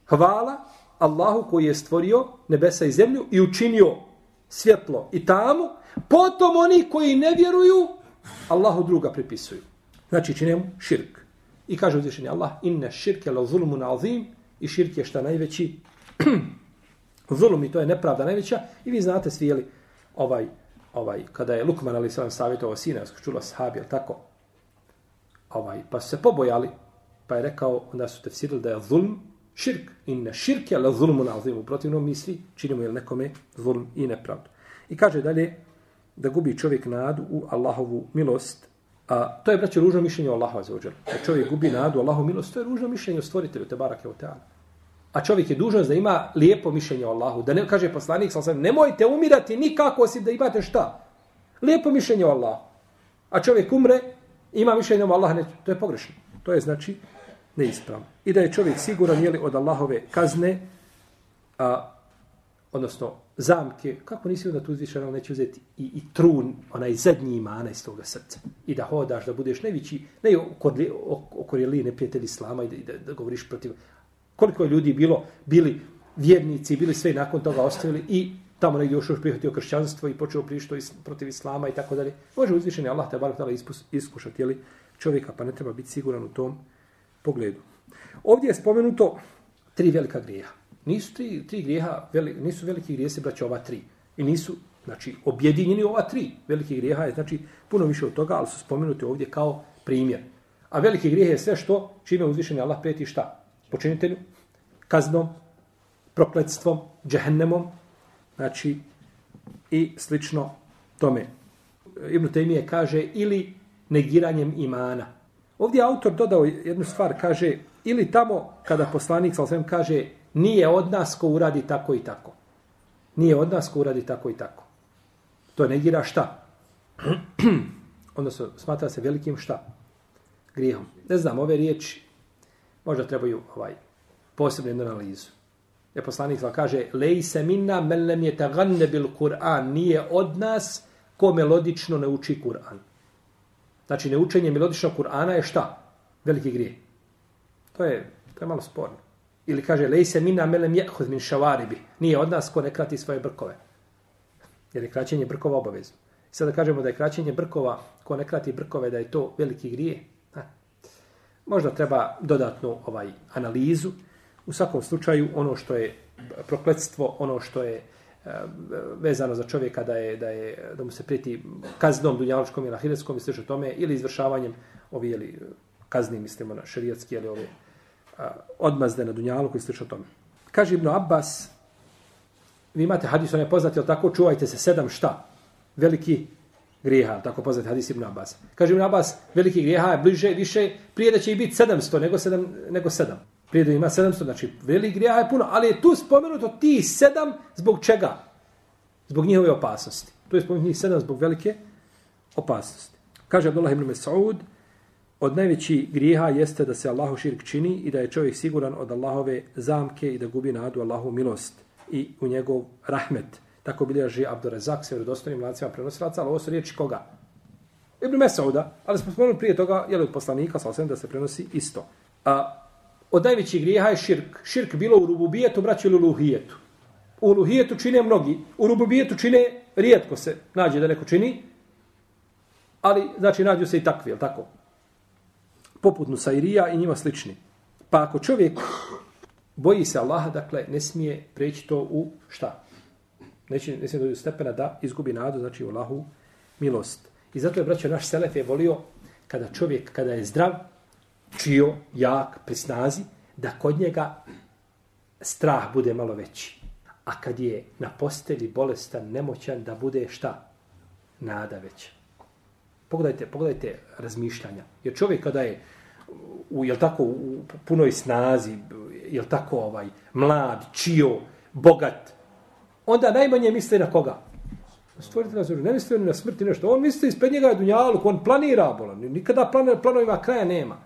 hvala Allahu koji je stvorio nebesa i zemlju i učinio svjetlo i tamu, potom oni koji ne vjeruju Allahu druga pripisuju. Znači, čine mu širk. I kaže uzvišenje Allah, inna širke la zulmun azim i širk je šta najveći? *clears throat* Zulum i to je nepravda najveća. I vi znate svi jeli ovaj ovaj kada je Lukman ali sam savjetovao sina čula sahabi tako? Ovaj pa se pobojali pa je rekao onda su tefsirili da je zulm širk Inna širke la zulmu na U protivno mi svi činimo jel nekome zulm i nepravdu i kaže dalje da gubi čovjek nadu u Allahovu milost a to je braće ružno mišljenje o Allahu za da čovjek gubi nadu u Allahovu milost to je ružno mišljenje o stvoritelju te barake o teala A čovjek je dužan da ima lijepo mišljenje o Allahu. Da ne kaže poslanik, sam nemojte umirati nikako osim da imate šta. Lijepo mišljenje o Allahu. A čovjek umre, ima mišljenje o Allahu, ne, to je pogrešno. To je znači neispravno. I da je čovjek siguran jeli od Allahove kazne, a, odnosno zamke, kako nisi onda tu uzvišen, ali neće uzeti i, i trun, onaj zadnji imana iz toga srca. I da hodaš, da budeš najveći, ne okorjeli neprijatelj Islama i da, da, da govoriš protiv Koliko je ljudi bilo, bili vjernici, bili sve nakon toga ostavili i tamo negdje još još prihvatio kršćanstvo i počeo prišto protiv islama i tako dalje. Može uzvišeni Allah te bar htjela iskušati jeli, čovjeka, pa ne treba biti siguran u tom pogledu. Ovdje je spomenuto tri velika grijeha. Nisu tri, tri grijeha, veli, nisu veliki grijesi, braće, ova tri. I nisu, znači, objedinjeni ova tri. Veliki grijeha je, znači, puno više od toga, ali su spomenuti ovdje kao primjer. A veliki grijeh je sve što, čime uzvišeni Allah prijeti šta? počinitelju, kaznom, prokletstvom, džehennemom, znači i slično tome. Ibn Taymije kaže ili negiranjem imana. Ovdje autor dodao jednu stvar, kaže, ili tamo kada poslanik sa osvijem kaže, nije od nas ko uradi tako i tako. Nije od nas ko uradi tako i tako. To negira šta? *clears throat* Odnosno, smatra se velikim šta? Grijehom. Ne znam, ove riječi možda trebaju ovaj, posebnu jednu analizu. Je poslanik sa kaže, lej se minna melem je taganne bil Kur'an, nije od nas ko melodično ne uči Kur'an. Znači, neučenje melodičnog Kur'ana je šta? Veliki grije. To je, to je malo sporno. Ili kaže, lej se minna melem je min šavaribi, nije od nas ko ne krati svoje brkove. Jer je kraćenje brkova obavezno. Sada kažemo da je kraćenje brkova, ko ne krati brkove, da je to veliki grije. Ha. Možda treba dodatnu ovaj analizu. U svakom slučaju, ono što je prokletstvo, ono što je Eh, vezano za čovjeka da je da je da mu se prijeti kaznom dunjaličkom ili ahiretskom i slično tome ili izvršavanjem ovi ili kazni mislimo na šerijatski ili ove a, odmazde na dunjalu koji slično tome. Kaže Ibn Abbas vi imate hadis on je poznat je tako čuvajte se sedam šta veliki grijeha tako poznat hadis Ibn Abbas. Kaže Ibn Abbas veliki grijeha je bliže više prije da će i biti 700 nego 7 nego 7. Prije da ima 700, znači veli grija je puno, ali je tu spomenuto ti sedam zbog čega? Zbog njihove opasnosti. Tu je spomenuto njih sedam zbog velike opasnosti. Kaže Abdullah ibn Mas'ud, od najveći grijeha jeste da se Allahu širk čini i da je čovjek siguran od Allahove zamke i da gubi nadu Allahu milost i u njegov rahmet. Tako bilježi Abdurazak se vjerodostojnim lancima prenosilaca, ali ovo su riječi koga? Ibn Mesauda, ali smo spomenuli prije toga, je li od poslanika, sa da se prenosi isto. A, od najvećih grijeha je širk. Širk bilo u rububijetu, braću ili u luhijetu. U luhijetu čine mnogi, u rububijetu čine rijetko se nađe da neko čini, ali znači nađu se i takvi, jel tako? Poput Nusairija i njima slični. Pa ako čovjek boji se Allaha, dakle, ne smije preći to u šta? Neće, ne smije dođu stepena da izgubi nadu, znači u Allahu milost. I zato je, braćo, naš Selef je volio kada čovjek, kada je zdrav, čio, jak, pri snazi, da kod njega strah bude malo veći. A kad je na posteli bolestan, nemoćan, da bude šta? Nada veća. Pogledajte, pogledajte razmišljanja. Jer čovjek kada je u, jel tako, u punoj snazi, jel tako, ovaj, mlad, čio, bogat, onda najmanje misli na koga? Stvorite nas ne misli na smrti nešto. On misli ispred njega je dunjaluk, on planira bolan. Nikada plan, planovima kraja nema.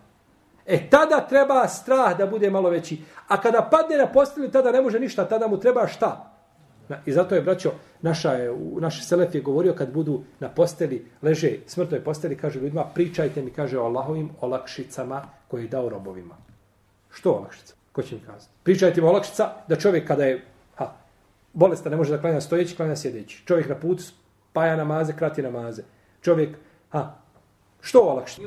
E tada treba strah da bude malo veći. A kada padne na posteli, tada ne može ništa, tada mu treba šta? I zato je, braćo, naša je, naš selef je govorio kad budu na posteli, leže smrtnoj posteli, kaže ljudima, pričajte mi, kaže o Allahovim olakšicama koje je dao robovima. Što olakšica? Ko će mi kazati? Pričajte mi olakšica da čovjek kada je ha, bolesta ne može da klanja stojeći, klanja sjedeći. Čovjek na putu spaja namaze, krati namaze. Čovjek, ha, što olakšica?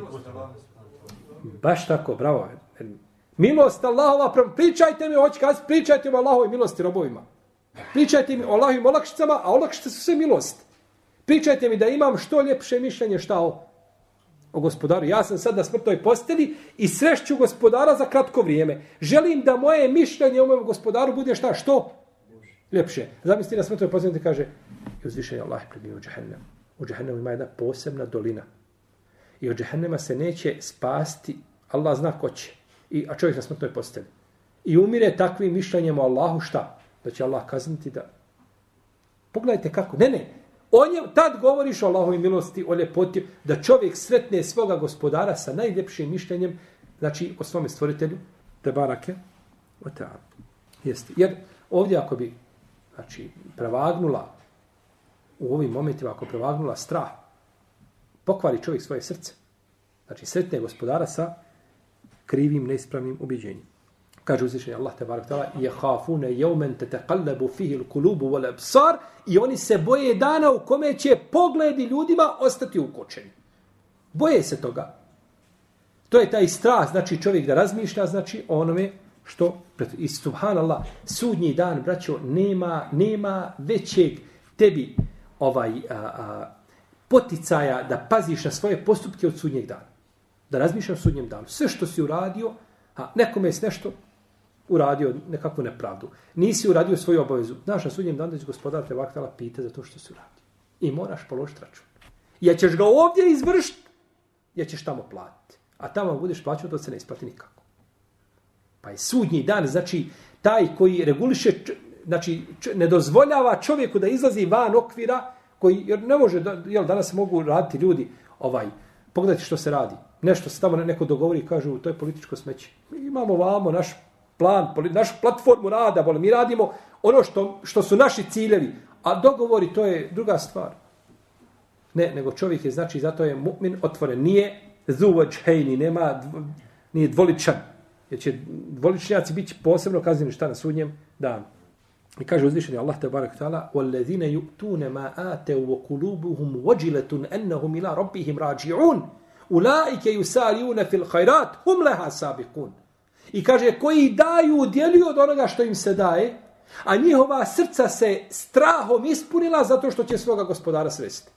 Baš tako, bravo. Milost Allahova, pričajte mi, hoće kazi, pričajte mi o Allahovoj milosti robovima. Pričajte mi o Allahovim olakšicama, a olakšice su sve milost. Pričajte mi da imam što ljepše mišljenje šta o, o gospodaru. Ja sam sad na smrtoj posteli i srešću gospodara za kratko vrijeme. Želim da moje mišljenje o mojem gospodaru bude šta? Što? Ljepše. Zamisli na smrtoj posteli kaže i uzvišenje Allah pred u džahennem. U džahennemu ima jedna posebna dolina i od džehennema se neće spasti, Allah zna ko će, I, a čovjek na smrtnoj postavi. I umire takvim mišljenjem o Allahu šta? Da će Allah kazniti da... Pogledajte kako. Ne, ne. On je, tad govoriš o Allahovi milosti, o ljepoti, da čovjek sretne svoga gospodara sa najljepšim mišljenjem, znači o svome stvoritelju, te barake, o te Jeste. Jer ovdje ako bi znači, prevagnula u ovim momentima, ako prevagnula strah, pokvari čovjek svoje srce. Znači, sretne gospodara sa krivim, neispravnim ubiđenjem. Kaže uzvišenje Allah te barak tala, je hafune jeumen te teqallabu fihil kulubu vole psar i oni se boje dana u kome će pogledi ljudima ostati ukočeni. Boje se toga. To je taj strah, znači čovjek da razmišlja, znači onome što, i subhanallah, sudnji dan, braćo, nema, nema većeg tebi ovaj, a, a, poticaja da paziš na svoje postupke od sudnjeg dana. Da razmišljaš o sudnjem danu. Sve što si uradio, a nekome je nešto uradio nekakvu nepravdu. Nisi uradio svoju obavezu. Znaš, na sudnjem danu da će gospodar te vaktala pita za to što si uradio. I moraš položiti račun. Ja ćeš ga ovdje izvršiti ja ćeš tamo platiti. A tamo budeš plaćao, to se ne isplati nikako. Pa je sudnji dan, znači, taj koji reguliše, znači, ne dozvoljava čovjeku da izlazi van okvira, koji, jer ne može, da, jel, danas mogu raditi ljudi, ovaj, pogledajte što se radi. Nešto se tamo neko dogovori i kažu, to je političko smeće. Mi imamo vamo naš plan, našu platformu rada, vole mi radimo ono što, što su naši ciljevi, a dogovori to je druga stvar. Ne, nego čovjek je, znači, zato je mu'min otvoren. Nije zuvaj hejni, nema, nije dvoličan. Jer će dvoličnjaci biti posebno kaznjeni šta na sudnjem danu. I kaže uzvišeni Allah te barek ta'ala وَالَّذِينَ يُؤْتُونَ مَا آتَوا وَقُلُوبُهُمْ وَجِلَةٌ أَنَّهُمْ إِلَىٰ رَبِّهِمْ رَاجِعُونَ أُولَٰئِكَ يُسَارِيُونَ فِي الْخَيْرَاتِ هُمْ لَهَا سَابِقُونَ I kaže, koji daju, djeluju od onoga što im se daje, a njihova srca se strahom ispunila zato što će svoga gospodara svesti.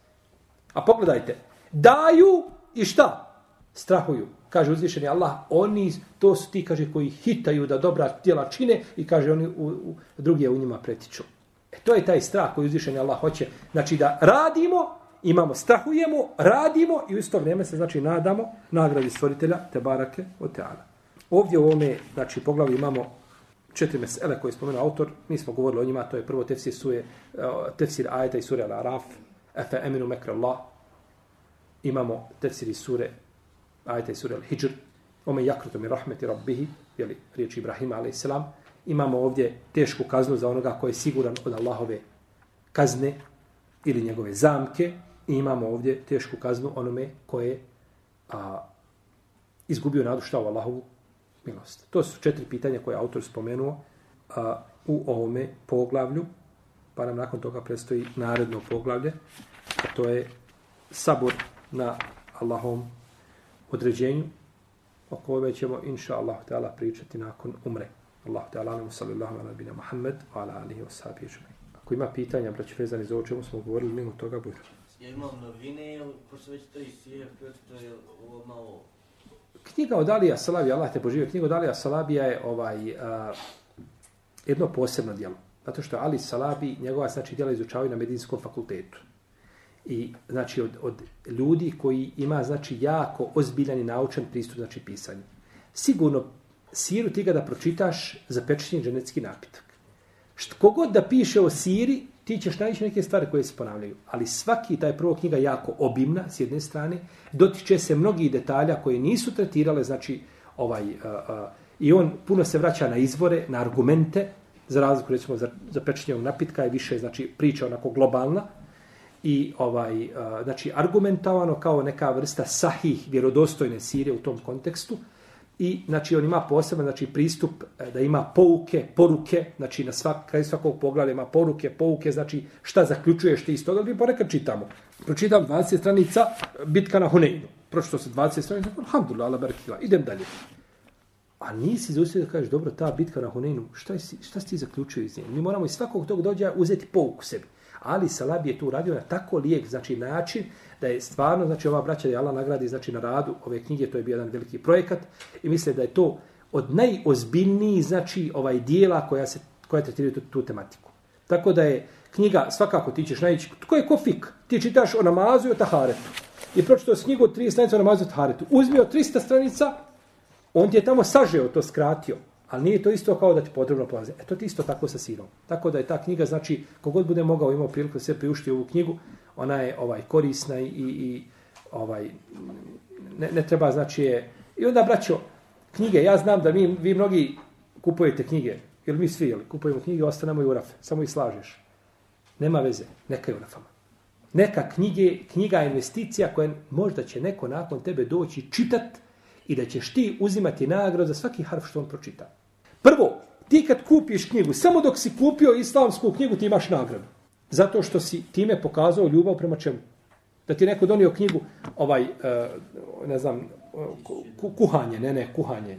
A pogledajte, daju i šta? Strahuju. Kaže uzvišeni Allah, oni, to su ti, kaže, koji hitaju da dobra tijela čine i kaže, oni u, u, drugi u njima pretiču. E to je taj strah koji uzvišeni Allah hoće. Znači da radimo, imamo, strahujemo, radimo i u isto vrijeme se, znači, nadamo nagradi stvoritelja, te barake, o teala. Ovdje u ovome, znači, poglavu imamo četiri mesele koje je spomenuo autor. Mi smo govorili o njima, to je prvo tefsir suje, e, tefsir ajeta i sure Al-Araf, efe eminu mekra Allah. Imamo tefsir sure ajeta i Al-Hijr, ome jakrutom i rahmeti rabbihi, jeli, riječ Ibrahima, a.s. Imamo ovdje tešku kaznu za onoga koji je siguran od Allahove kazne ili njegove zamke. I imamo ovdje tešku kaznu onome koje a, izgubio nadu šta u Allahovu milost. To su četiri pitanja koje autor spomenuo a, u ovome poglavlju, pa nam nakon toga predstoji naredno poglavlje, a to je sabor na Allahom određenju, o kojoj ćemo, inša Allah, teala, pričati nakon umre. Allah, teala, alamu, sallallahu ala nabina Muhammed, wa ala alihi wa sahbihi žemi. Ako ima pitanja, braći vezani za ovo čemu smo govorili, mimo toga bude. Ja imam novine, pošto već to isije, to je ovo malo knjiga od Alija Salabija, Allah te poživio, knjiga od Alija Salabija je ovaj, a, jedno posebno djelo. Zato što Ali Salabi, njegova znači, djela izučavaju na medicinskom fakultetu. I znači od, od ljudi koji ima znači jako ozbiljan i naučan pristup znači pisanju. Sigurno siru ti ga da pročitaš za pečenje dženecki napitak. Što kogod da piše o siri, ti ćeš naći neke stvari koje se ponavljaju. Ali svaki taj prvo knjiga jako obimna s jedne strane, dotiče se mnogi detalja koje nisu tretirale, znači, ovaj, uh, uh, i on puno se vraća na izvore, na argumente, za razliku, recimo, za, za pečenje napitka je više, znači, priča onako globalna, i ovaj eh, znači argumentovano kao neka vrsta sahih vjerodostojne sire u tom kontekstu i znači on ima poseban znači pristup eh, da ima pouke, poruke, znači na svak kraj svakog poglavlja ima poruke, pouke, znači šta zaključuješ ti iz toga, mi ponekad čitamo. Pročitam 20 stranica eh, bitka na Huneinu. Pročitao se 20 stranica, alhamdulillah, ala barakila, idem dalje. A nisi zaustavio da kažeš, dobro, ta bitka na Huneinu, šta, si, šta si ti zaključio iz nje? Mi moramo iz svakog tog dođa uzeti pouku sebi. Ali Salabi je tu uradio na tako lijek, znači način, da je stvarno, znači ova braća je Allah nagradi znači na radu ove knjige, to je bio jedan veliki projekat i misle da je to od najozbiljnijih znači ovaj dijela koja se koja tretiraju tu, tu tematiku. Tako da je knjiga svakako ti ćeš naći, tko je kofik? Ti čitaš o namazu i o taharetu. I pročitao s knjigu 30 stranica o namazu i o taharetu. Uzmio 300 stranica, on ti je tamo sažeo to, skratio. Ali nije to isto kao da ti potrebno plaze. E to ti isto tako sa sirom. Tako da je ta knjiga, znači, kogod bude mogao imao priliku da se priušti ovu knjigu, ona je ovaj korisna i, i ovaj ne, ne treba znači je i onda braćo knjige ja znam da mi vi mnogi kupujete knjige jer mi svi jeli, kupujemo knjige ostanemo i u rafe samo ih slažeš nema veze neka je u rafama neka knjige knjiga investicija koja možda će neko nakon tebe doći čitat i da ćeš ti uzimati nagradu za svaki harf što on pročita prvo ti kad kupiš knjigu samo dok si kupio islamsku knjigu ti imaš nagradu Zato što si time pokazao ljubav prema čemu? Da ti neko donio knjigu, ovaj, eh, ne znam, eh, kuhanje, ne, ne, kuhanje.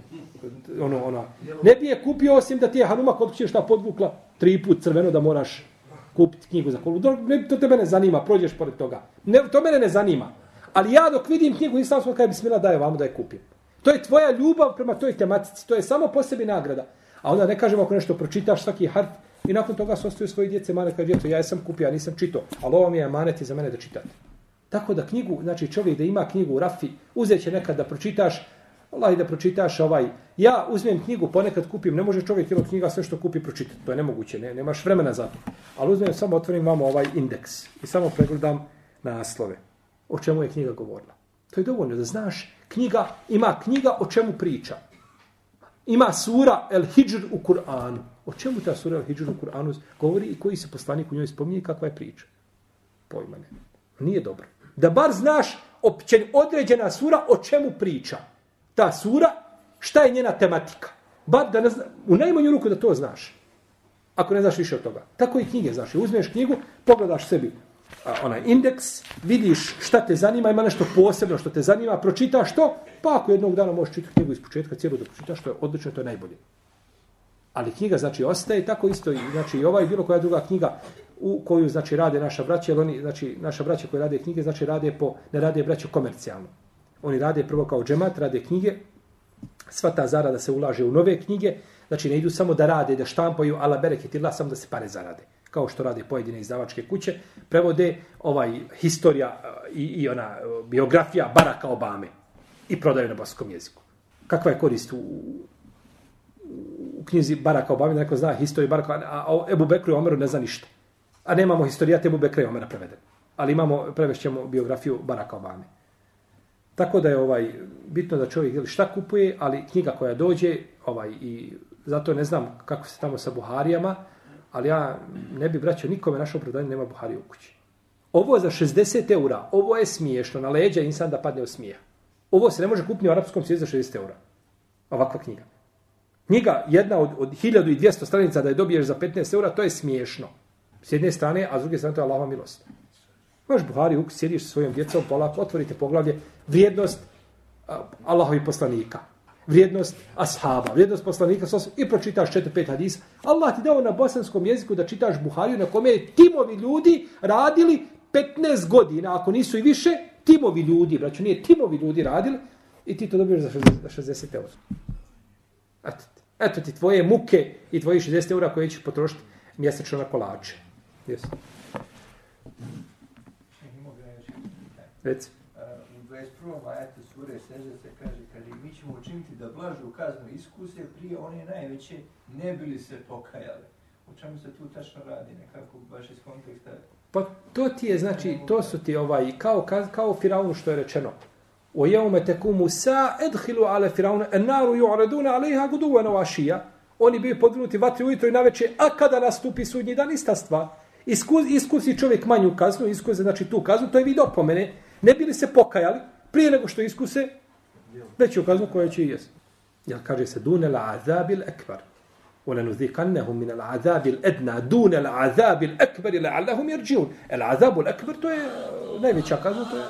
Ono, ona. Ne bi je kupio osim da ti je Hanuma kod kuće šta podvukla tri put crveno da moraš kupiti knjigu za kolu. Ne, to tebe ne zanima, prođeš pored toga. Ne, to mene ne zanima. Ali ja dok vidim knjigu islamsku, kaj bi smila daje vamo da je kupim. To je tvoja ljubav prema toj tematici. To je samo po sebi nagrada. A onda ne kažemo ako nešto pročitaš svaki harf, I nakon toga se ostaju svoje djece, mane kaže, djeto, ja sam kupio, ja nisam čito, ali ovo mi je manet za mene da čitate. Tako da knjigu, znači čovjek da ima knjigu u rafi, uzet će nekad da pročitaš, Allah da pročitaš ovaj, ja uzmem knjigu, ponekad kupim, ne može čovjek jednog knjiga sve što kupi pročitati, to je nemoguće, ne, nemaš vremena za to. Ali uzmem, samo otvorim vamo ovaj indeks i samo pregledam naslove. O čemu je knjiga govorila. To je dovoljno da znaš, knjiga, ima knjiga o čemu priča. Ima sura El Hijr u Kur'anu. O čemu ta sura El Hijr u Kur'anu govori i koji se poslanik u njoj spominje kakva je priča? Pojma ne. Nije dobro. Da bar znaš općen, određena sura o čemu priča. Ta sura, šta je njena tematika. Bar da ne zna, u najmanju ruku da to znaš. Ako ne znaš više od toga. Tako i knjige znaš. Uzmeš knjigu, pogledaš sebi a, onaj indeks, vidiš šta te zanima, ima nešto posebno što te zanima, pročitaš to, pa ako jednog dana možeš čitati knjigu iz početka, cijelu da pročitaš, to je odlično, to je najbolje. Ali knjiga znači ostaje tako isto i znači i ova i bilo koja druga knjiga u koju znači rade naša braća, oni znači naša braća koji rade knjige znači rade po ne rade braća komercijalno. Oni rade prvo kao džemat, rade knjige. Sva ta zarada se ulaže u nove knjige, znači ne idu samo da rade, da štampaju ala bereketillah, samo da se pare zarade kao što rade pojedine izdavačke kuće, prevode ovaj historija e, i, i ona e, biografija Baraka Obame i prodaju na boskom jeziku. Kakva je korist u, u knjizi Baraka Obame, da neko zna historiju Baraka, a Ebu Bekru i Omeru ne zna ništa. A nemamo historijat Ebu Bekru i Omera preveden. Ali imamo, prevešćemo biografiju Baraka Obame. Tako da je ovaj bitno da čovjek šta kupuje, ali knjiga koja dođe, ovaj i zato ne znam kako se tamo sa Buharijama, ali ja ne bi vraćao nikome naše opravdanje, nema Buhari u kući. Ovo za 60 eura, ovo je smiješno, na leđa insan da padne od smijeh. Ovo se ne može kupiti u arapskom svijetu za 60 eura. Ovakva knjiga. Knjiga, jedna od, od 1200 stranica da je dobiješ za 15 eura, to je smiješno. S jedne strane, a s druge strane to je Allahova milost. Možeš Buhari u sjediš sa svojom djecom, polako, otvorite poglavlje, vrijednost uh, Allahovi poslanika vrijednost ashaba, vrijednost poslanika i pročitaš 4-5 hadisa. Allah ti dao na bosanskom jeziku da čitaš Buhariju na kome je timovi ljudi radili 15 godina, ako nisu i više, timovi ljudi, braću, nije timovi ljudi radili i ti to dobiješ za 60, za 60 eura. Eto, eto ti tvoje muke i tvoji 60 eura koje ćeš potrošiti mjesečno na kolače. Jesu. Reci. U 21. ajetu sure Seže se kaže ćemo učiniti da blažu kaznu iskuse prije one najveće ne bili se pokajali. U čemu se tu tačno radi nekako baš iz konteksta? Pa to ti je, znači, to su ti ovaj, kao, kao Firaunu što je rečeno. O jeume tekumu sa edhilu ale Firaunu en naru ju'raduna alejha guduva novašija. Oni bi podvinuti vatri ujutro i naveče, a kada nastupi sudnji dan, ista stvar. Iskus, iskusi čovjek manju kaznu, iskuse, znači tu kaznu, to je vid opomene. Ne bili se pokajali, prije nego što iskuse, veću kaznu koja će jest. Ja kaže se dune la azabil ekbar. Wala nuziqannahum min al azabil adna dune al azabil akbar la'allahum yarji'un. Al azabul akbar to je najveća kazna to je